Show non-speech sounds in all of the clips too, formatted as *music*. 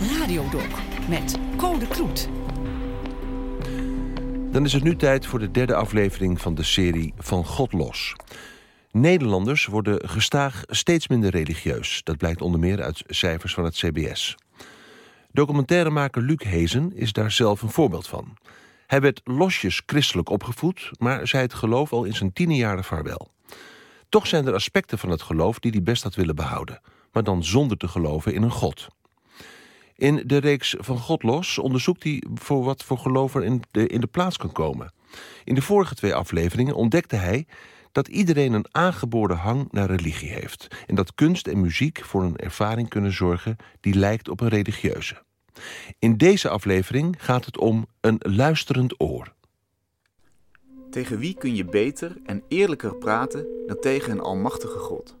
Radiodoc met Code Kloet. Dan is het nu tijd voor de derde aflevering van de serie Van God Los. Nederlanders worden gestaag steeds minder religieus. Dat blijkt onder meer uit cijfers van het CBS. Documentairemaker Luc Hezen is daar zelf een voorbeeld van. Hij werd losjes christelijk opgevoed, maar zei het geloof al in zijn tiende jaren vaarwel. Toch zijn er aspecten van het geloof die hij best had willen behouden, maar dan zonder te geloven in een God. In de reeks Van God los onderzoekt hij voor wat voor geloof er in de, in de plaats kan komen. In de vorige twee afleveringen ontdekte hij dat iedereen een aangeboren hang naar religie heeft en dat kunst en muziek voor een ervaring kunnen zorgen die lijkt op een religieuze. In deze aflevering gaat het om een luisterend oor. Tegen wie kun je beter en eerlijker praten dan tegen een almachtige God?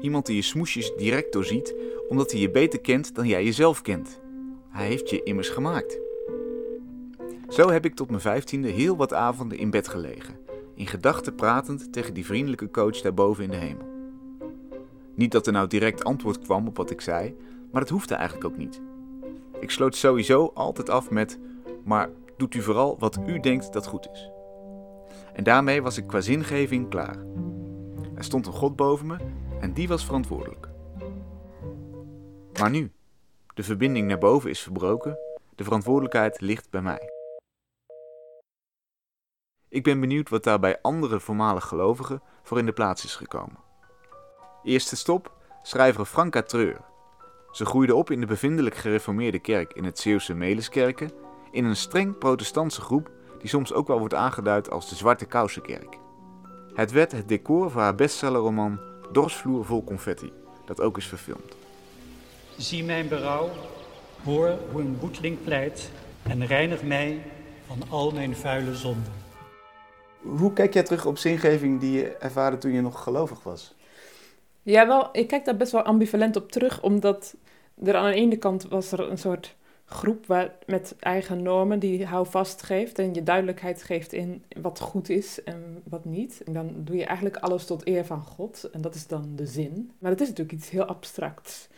Iemand die je smoesjes direct doorziet, omdat hij je beter kent dan jij jezelf kent. Hij heeft je immers gemaakt. Zo heb ik tot mijn vijftiende heel wat avonden in bed gelegen, in gedachten pratend tegen die vriendelijke coach daarboven in de hemel. Niet dat er nou direct antwoord kwam op wat ik zei, maar dat hoefde eigenlijk ook niet. Ik sloot sowieso altijd af met: Maar doet u vooral wat u denkt dat goed is. En daarmee was ik qua zingeving klaar. Er stond een God boven me en die was verantwoordelijk. Maar nu, de verbinding naar boven is verbroken, de verantwoordelijkheid ligt bij mij. Ik ben benieuwd wat daar bij andere voormalig gelovigen voor in de plaats is gekomen. Eerste stop, schrijver Franka Treur. Ze groeide op in de bevindelijk gereformeerde kerk in het Zeeuwse Meliskerken, in een streng protestantse groep die soms ook wel wordt aangeduid als de Zwarte Kousenkerk. Het werd het decor voor haar bestsellerroman Dorsvloer vol confetti, dat ook is verfilmd. Zie mijn berouw, hoor hoe een boeteling pleit en reinig mij van al mijn vuile zonden. Hoe kijk jij terug op zingeving die je ervaarde toen je nog gelovig was? Ja, wel, ik kijk daar best wel ambivalent op terug, omdat er aan de ene kant was er een soort groep waar, met eigen normen die houvast geeft en je duidelijkheid geeft in wat goed is en wat niet. En dan doe je eigenlijk alles tot eer van God en dat is dan de zin. Maar het is natuurlijk iets heel abstracts.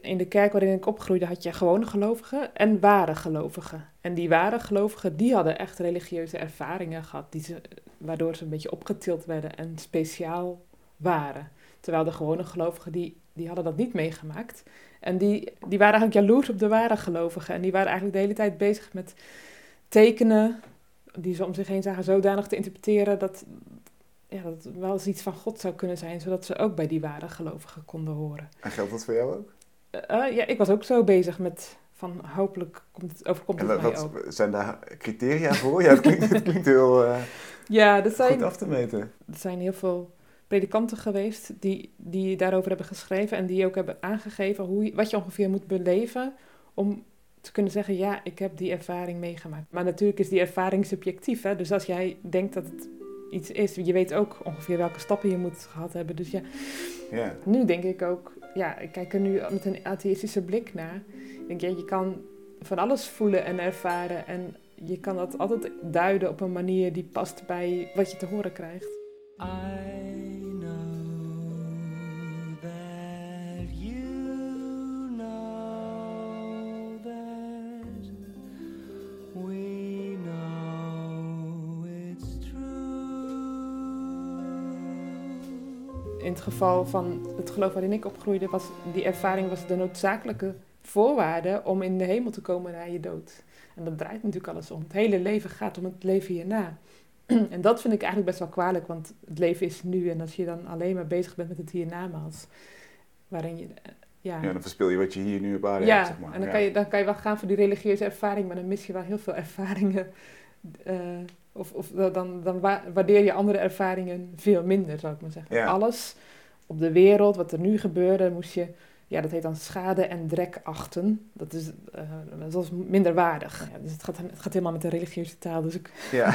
In de kerk waarin ik opgroeide had je gewone gelovigen en ware gelovigen. En die ware gelovigen, die hadden echt religieuze ervaringen gehad, die waardoor ze een beetje opgetild werden en speciaal waren. Terwijl de gewone gelovigen, die, die hadden dat niet meegemaakt. En die, die waren eigenlijk jaloers op de ware gelovigen. En die waren eigenlijk de hele tijd bezig met tekenen die ze om zich heen zagen zodanig te interpreteren dat, ja, dat het wel eens iets van God zou kunnen zijn, zodat ze ook bij die ware gelovigen konden horen. En geldt dat voor jou ook? Uh, ja, ik was ook zo bezig met van hopelijk komt het, overkomt het en mij wat ook. zijn daar criteria voor? ja, het klinkt, het klinkt heel uh, ja, dat zijn, goed af te meten. Er zijn heel veel predikanten geweest die, die daarover hebben geschreven en die ook hebben aangegeven hoe, wat je ongeveer moet beleven om te kunnen zeggen, ja, ik heb die ervaring meegemaakt. Maar natuurlijk is die ervaring subjectief, hè? dus als jij denkt dat het iets is, je weet ook ongeveer welke stappen je moet gehad hebben. Dus ja, ja. nu denk ik ook, ja, ik kijk er nu met een atheïstische blik naar. Ik denk, je kan van alles voelen en ervaren en je kan dat altijd duiden op een manier die past bij wat je te horen krijgt. Het geval van het geloof waarin ik opgroeide, was die ervaring was de noodzakelijke voorwaarde om in de hemel te komen na je dood. En dat draait natuurlijk alles om. Het hele leven gaat om het leven hierna. *clears throat* En dat vind ik eigenlijk best wel kwalijk, want het leven is nu. En als je dan alleen maar bezig bent met het hiernamaals, waarin je... eh, Ja, ja, dan verspil je wat je hier nu op aarde ja, hebt, zeg maar. en dan, Ja. kan je, dan kan je wel gaan voor die religieuze ervaring, maar dan mis je wel heel veel *laughs* ervaringen. eh, of of dan, dan wa- waardeer je andere ervaringen veel minder, zou ik maar zeggen. Ja. Alles op de wereld, wat er nu gebeurde, moest je, ja, dat heet dan schade en drek achten. Dat is, eh, dat is minder waardig. Ja, dus het gaat, het gaat helemaal met de religieuze taal. Dus ik, Ja.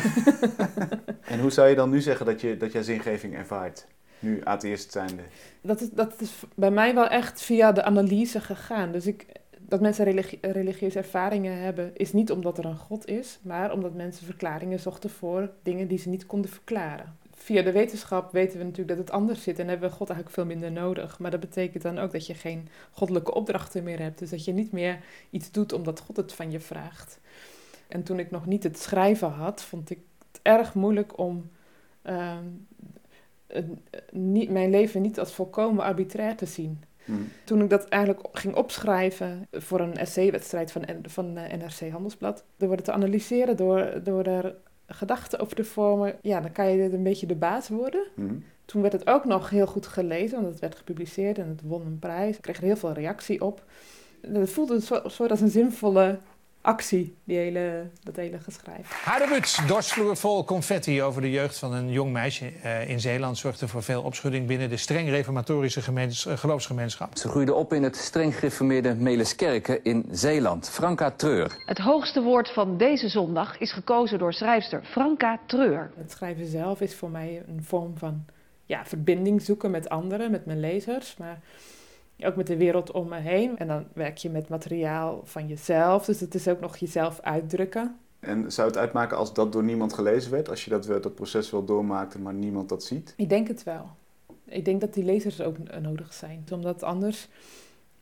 *laughs* en hoe zou je dan nu zeggen dat je, dat jij zingeving ervaart? Nu atheïst zijnde. dat, is, dat is bij mij wel echt via de analyse gegaan. Dus ik, dat mensen religi- religieuze ervaringen hebben, is niet omdat er een God is, maar omdat mensen verklaringen zochten voor dingen die ze niet konden verklaren. via de wetenschap weten we natuurlijk dat het anders zit en hebben we God eigenlijk veel minder nodig. Maar dat betekent dan ook dat je geen goddelijke opdrachten meer hebt. Dus dat je niet meer iets doet omdat God het van je vraagt. En toen ik nog niet het schrijven had, vond ik het erg moeilijk om ehm, een- niet, mijn leven niet als volkomen arbitrair te zien. Hmm. Toen ik dat eigenlijk ging opschrijven voor een essay-wedstrijd van, van eh, NRC Handelsblad, door het te analyseren, door, door er gedachten over te vormen, ja, dan kan je een beetje de baas worden. Hmm. Toen werd het ook nog heel goed gelezen, want het werd gepubliceerd en het won een prijs. Ik kreeg er heel veel reactie op. Het voelde een soort, soort als een zinvolle actie, die hele, dat hele geschrijf. Haardebuts, dorsvloer vol confetti over de jeugd van een jong meisje eh, in Zeeland... zorgde voor veel opschudding binnen de streng reformatorische gemeens- eh, geloofsgemeenschap. Ze groeide op in het streng gereformeerde Meliskerken in Zeeland. Franka Treur. Het hoogste woord van deze zondag is gekozen door schrijfster Franka Treur. Het schrijven zelf is voor mij een vorm van ja, verbinding zoeken met anderen, met mijn lezers, maar ook met de wereld om me heen. En dan werk je met materiaal van jezelf, dus het is ook nog jezelf uitdrukken. En zou het uitmaken als dat door niemand gelezen werd? Als je dat, dat proces wel doormaakte, maar niemand dat ziet? Ik denk het wel. Ik denk dat die lezers ook nodig zijn, omdat anders,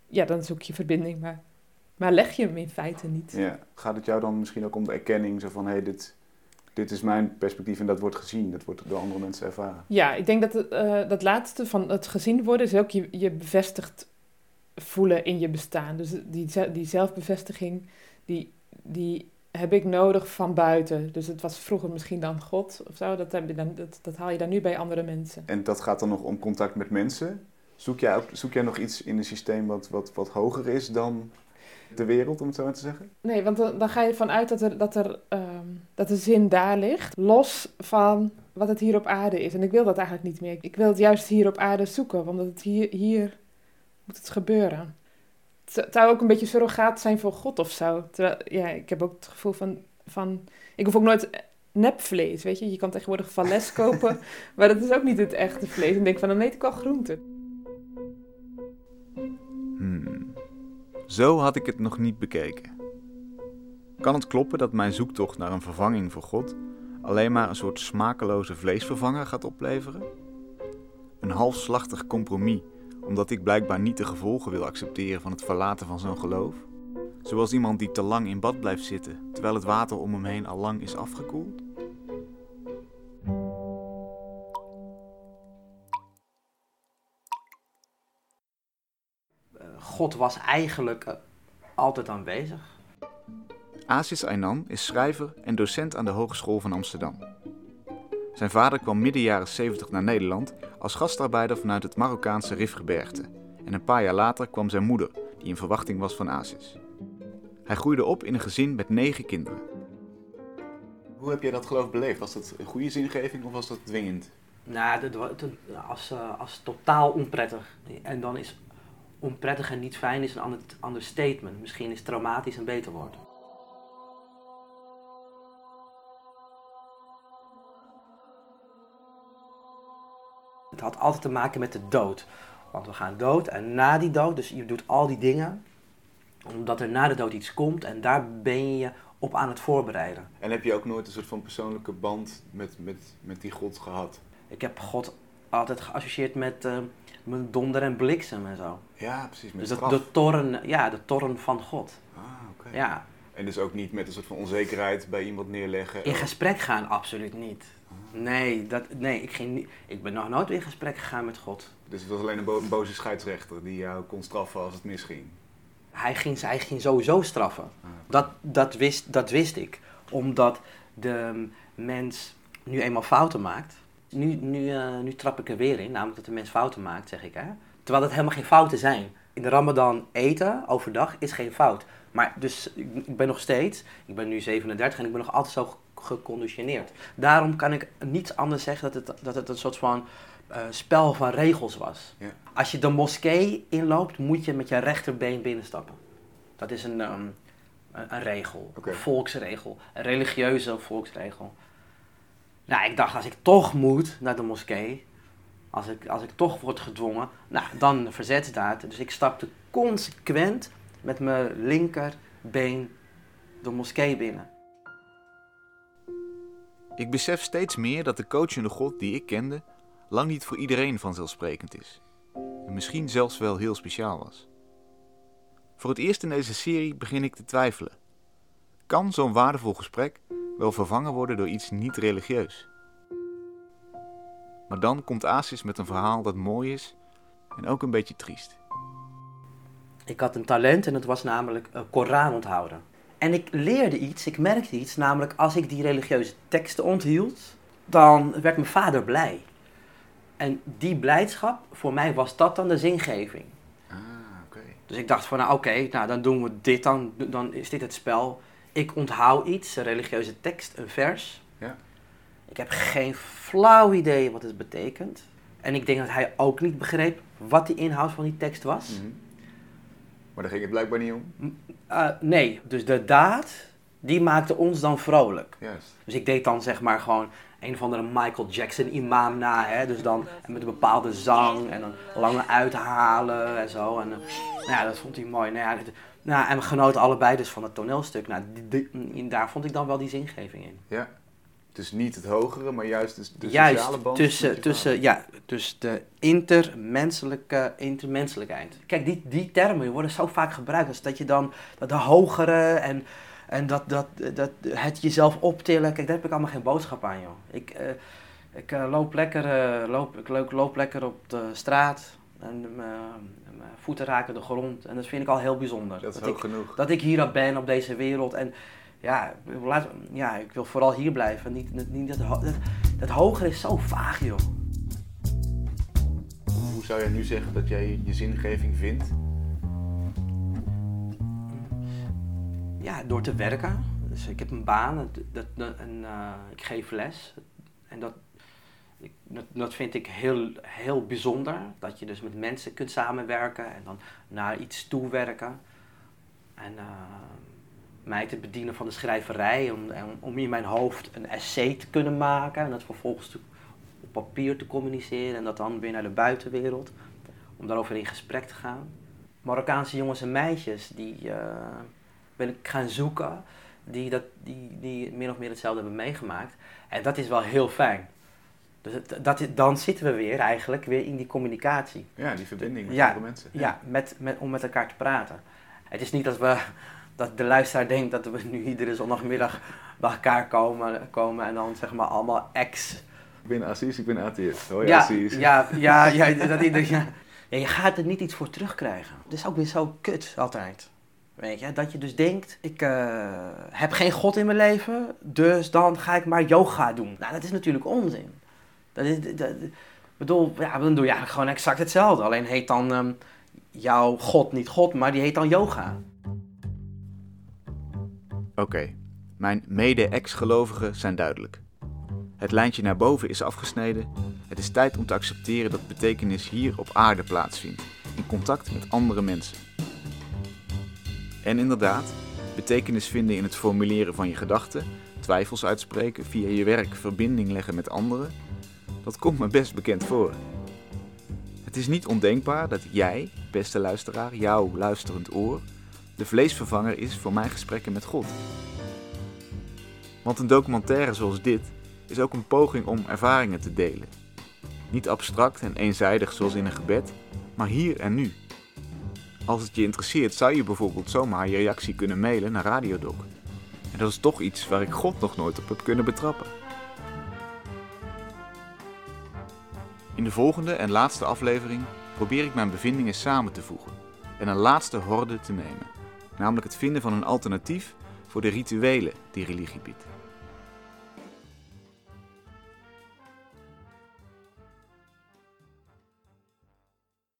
ja, dan zoek je verbinding, maar, maar leg je hem in feite niet. Ja. Gaat het jou dan misschien ook om de erkenning? Zo van, hé, hey, dit, dit is mijn perspectief en dat wordt gezien. Dat wordt door andere mensen ervaren. Ja, ik denk dat het, eh, dat laatste van het gezien worden is ook je, je bevestigd voelen in je bestaan. Dus die, die zelfbevestiging, die, die heb ik nodig van buiten. Dus het was vroeger misschien dan God of zo. Dat, heb je dan, dat, dat haal je dan nu bij andere mensen. En dat gaat dan nog om contact met mensen. Zoek jij, ook, zoek jij nog iets in een systeem wat, wat, wat hoger is dan de wereld, om het zo maar te zeggen? Nee, want dan, dan ga je ervan uit dat, er, dat, er, ehm, dat de zin daar ligt, los van wat het hier op aarde is. En ik wil dat eigenlijk niet meer. Ik wil het juist hier op aarde zoeken, want het hier, hier moet het gebeuren. Het zou- ook een beetje surrogaat zijn voor God of zo. Terwijl, ja, ik heb ook het gevoel van, van... Ik hoef ook nooit nepvlees, weet je. Je kan tegenwoordig vales kopen, *laughs* maar dat is ook niet het echte vlees. En ik denk van, dan eet ik wel groenten. Zo had ik het nog niet bekeken. Kan het kloppen dat mijn zoektocht naar een vervanging voor God alleen maar een soort smakeloze vleesvervanger gaat opleveren? Een halfslachtig compromis, omdat ik blijkbaar niet de gevolgen wil accepteren van het verlaten van zo'n geloof? Zoals iemand die te lang in bad blijft zitten, terwijl het water om hem heen al lang is afgekoeld? God was eigenlijk eh, altijd aanwezig. Asis Aynan is schrijver en docent aan de Hogeschool van Amsterdam. Zijn vader kwam midden jaren 70 naar Nederland als gastarbeider vanuit het Marokkaanse Rifgebergte. En een paar jaar later kwam zijn moeder, die in verwachting was van Asis. Hij groeide op in een gezin met negen kinderen. Hoe heb jij dat geloof beleefd? Was dat een goede zingeving of was dat dwingend? Nou, dat wa- toen- als, eh, als totaal onprettig. En dan is onprettig en niet fijn is een ander, ander statement. Misschien is traumatisch een beter woord. Het had altijd te maken met de dood. Want we gaan dood en na die dood, dus je doet al die dingen omdat er na de dood iets komt en daar ben je op aan het voorbereiden. En heb je ook nooit een soort van persoonlijke band met, met, met die God gehad? Ik heb God altijd geassocieerd met, eh, met donder en bliksem en zo. Ja, precies. Met Dus dat, de, toren, ja, de toren van God. Ah, oké. Ja, En dus ook niet met een soort van onzekerheid bij iemand neerleggen. in gesprek gaan absoluut niet. Nee, dat, nee ik, ging niet, ik ben nog nooit in gesprek gegaan met God. Dus het was alleen een, bo- een boze scheidsrechter die jou kon straffen als het misging. Hij ging, hij ging sowieso straffen. Dat, dat, wist, dat wist ik. Omdat de mens nu eenmaal fouten maakt. Nu, nu, eh, nu trap ik er weer in, namelijk dat de mens fouten maakt, zeg ik. Hè? Terwijl dat helemaal geen fouten zijn. In de Ramadan eten overdag is geen fout. Maar dus ik, ben nog steeds, ik ben nu 37 en ik ben nog altijd zo ge- geconditioneerd. Daarom kan ik niets anders zeggen dat het, dat het een soort van eh, spel van regels was. Ja. Als je de moskee inloopt, moet je met je rechterbeen binnenstappen. Dat is een, ehm, een, een regel, volksregel, een religieuze volksregel. Nou, ik dacht, als ik toch moet naar de moskee, als ik, als ik toch word gedwongen, nou, dan verzetsdaad. Dus ik stapte consequent met mijn linkerbeen de moskee binnen. Ik besef steeds meer dat de coachende God die ik kende lang niet voor iedereen vanzelfsprekend is. En misschien zelfs wel heel speciaal was. Voor het eerst in deze serie begin ik te twijfelen. Kan zo'n waardevol gesprek wel vervangen worden door iets niet religieus? Maar dan komt Asis met een verhaal dat mooi is en ook een beetje triest. Ik had een talent en dat was namelijk uh, Koran onthouden. En ik leerde iets, ik merkte iets, namelijk als ik die religieuze teksten onthield, dan werd mijn vader blij. En die blijdschap, voor mij was dat dan de zingeving. Ah, oké. Dus ik dacht van, nou oké, nou dan doen we dit dan, dan is dit het spel. Ik onthoud iets, een religieuze tekst, een vers. Ja. Ik heb geen flauw idee wat het betekent. En ik denk dat hij ook niet begreep wat de inhoud van die tekst was. Mhm. Maar daar ging het blijkbaar niet om. Uh, nee, dus de daad, die maakte ons dan vrolijk. Dus ik deed dan zeg maar gewoon een of andere Michael Jackson imam na, hè. Dus dan met een bepaalde zang en dan lange uithalen en zo. En uh, nou ja, dat vond hij mooi. Nou ja, nou, en we genoten allebei dus van het toneelstuk. Nou, die- die- daar vond ik dan wel die zingeving in. Ja. Dus niet het hogere, maar juist de, de Juist sociale band. tussen, tussen, ja, dus de intermenselijke, intermenselijkheid. Kijk, die, die termen worden zo vaak gebruikt. Dus dat je dan dat de hogere en, en dat, dat, dat het jezelf optillen. Kijk, daar heb ik allemaal geen boodschap aan, joh. Ik, eh, ik, eh, loop, lekker, eh, loop, ik loop, loop lekker op de straat en mijn mijn voeten raken de grond. En dat vind ik al heel bijzonder. Dat is dat hoog ik, genoeg. dat ik hier ben op deze wereld. En ja, laat, ja, ik wil vooral hier blijven. Niet, niet dat, dat, dat hogere is zo vaag, joh. Hoe zou jij nu zeggen dat jij je zingeving vindt? Ja, door te werken. Dus ik heb een baan dat, dat, en eh, ik geef les. En dat, dat, vind ik heel, heel bijzonder. Dat je dus met mensen kunt samenwerken en dan naar iets toewerken. En eh, mij te bedienen van de schrijverij. Om, om in mijn hoofd een essay te kunnen maken. En dat vervolgens op papier te communiceren. En dat dan weer naar de buitenwereld. Om daarover in gesprek te gaan. Marokkaanse jongens en meisjes die eh, ben ik gaan zoeken. Die, dat, die, die min of meer hetzelfde hebben meegemaakt. En dat is wel heel fijn. Dus het- dat, dan zitten we weer eigenlijk weer in die communicatie. Ja, die verbinding met Ja, andere mensen. Ja, met, met, om met elkaar te praten. Het is niet dat, we, dat de luisteraar denkt dat we nu iedere zondagmiddag bij elkaar komen, komen en dan zeg maar allemaal ex. Ik ben Assis, ik ben atheïst. Hoi ja, Assis. ja, ja, ja, dat ja. ja, je gaat er niet iets voor terugkrijgen. Dat is ook weer zo kut altijd. Weet je, dat je dus denkt, ik eh, heb geen God in mijn leven, dus dan ga ik maar yoga doen. Nou, dat is natuurlijk onzin. Dat is, bedoel, ja, dan doe je eigenlijk gewoon exact hetzelfde. Alleen heet dan ehm, jouw God niet God, maar die heet dan yoga. Oké, mijn mede-ex-gelovigen zijn duidelijk. Het lijntje naar boven is afgesneden. Het is tijd om te accepteren dat betekenis hier op aarde plaatsvindt, in contact met andere mensen. En inderdaad, betekenis vinden in het formuleren van je gedachten, twijfels uitspreken, via je werk verbinding leggen met anderen, dat komt me best bekend voor. Het is niet ondenkbaar dat jij, beste luisteraar, jouw luisterend oor, de vleesvervanger is voor mijn gesprekken met God. Want een documentaire zoals dit is ook een poging om ervaringen te delen. Niet abstract en eenzijdig zoals in een gebed, maar hier en nu. Als het je interesseert, zou je bijvoorbeeld zomaar je reactie kunnen mailen naar Radiodoc. En dat is toch iets waar ik God nog nooit op heb kunnen betrappen. In de volgende en laatste aflevering probeer ik mijn bevindingen samen te voegen en een laatste horde te nemen, namelijk het vinden van een alternatief voor de rituelen die religie biedt.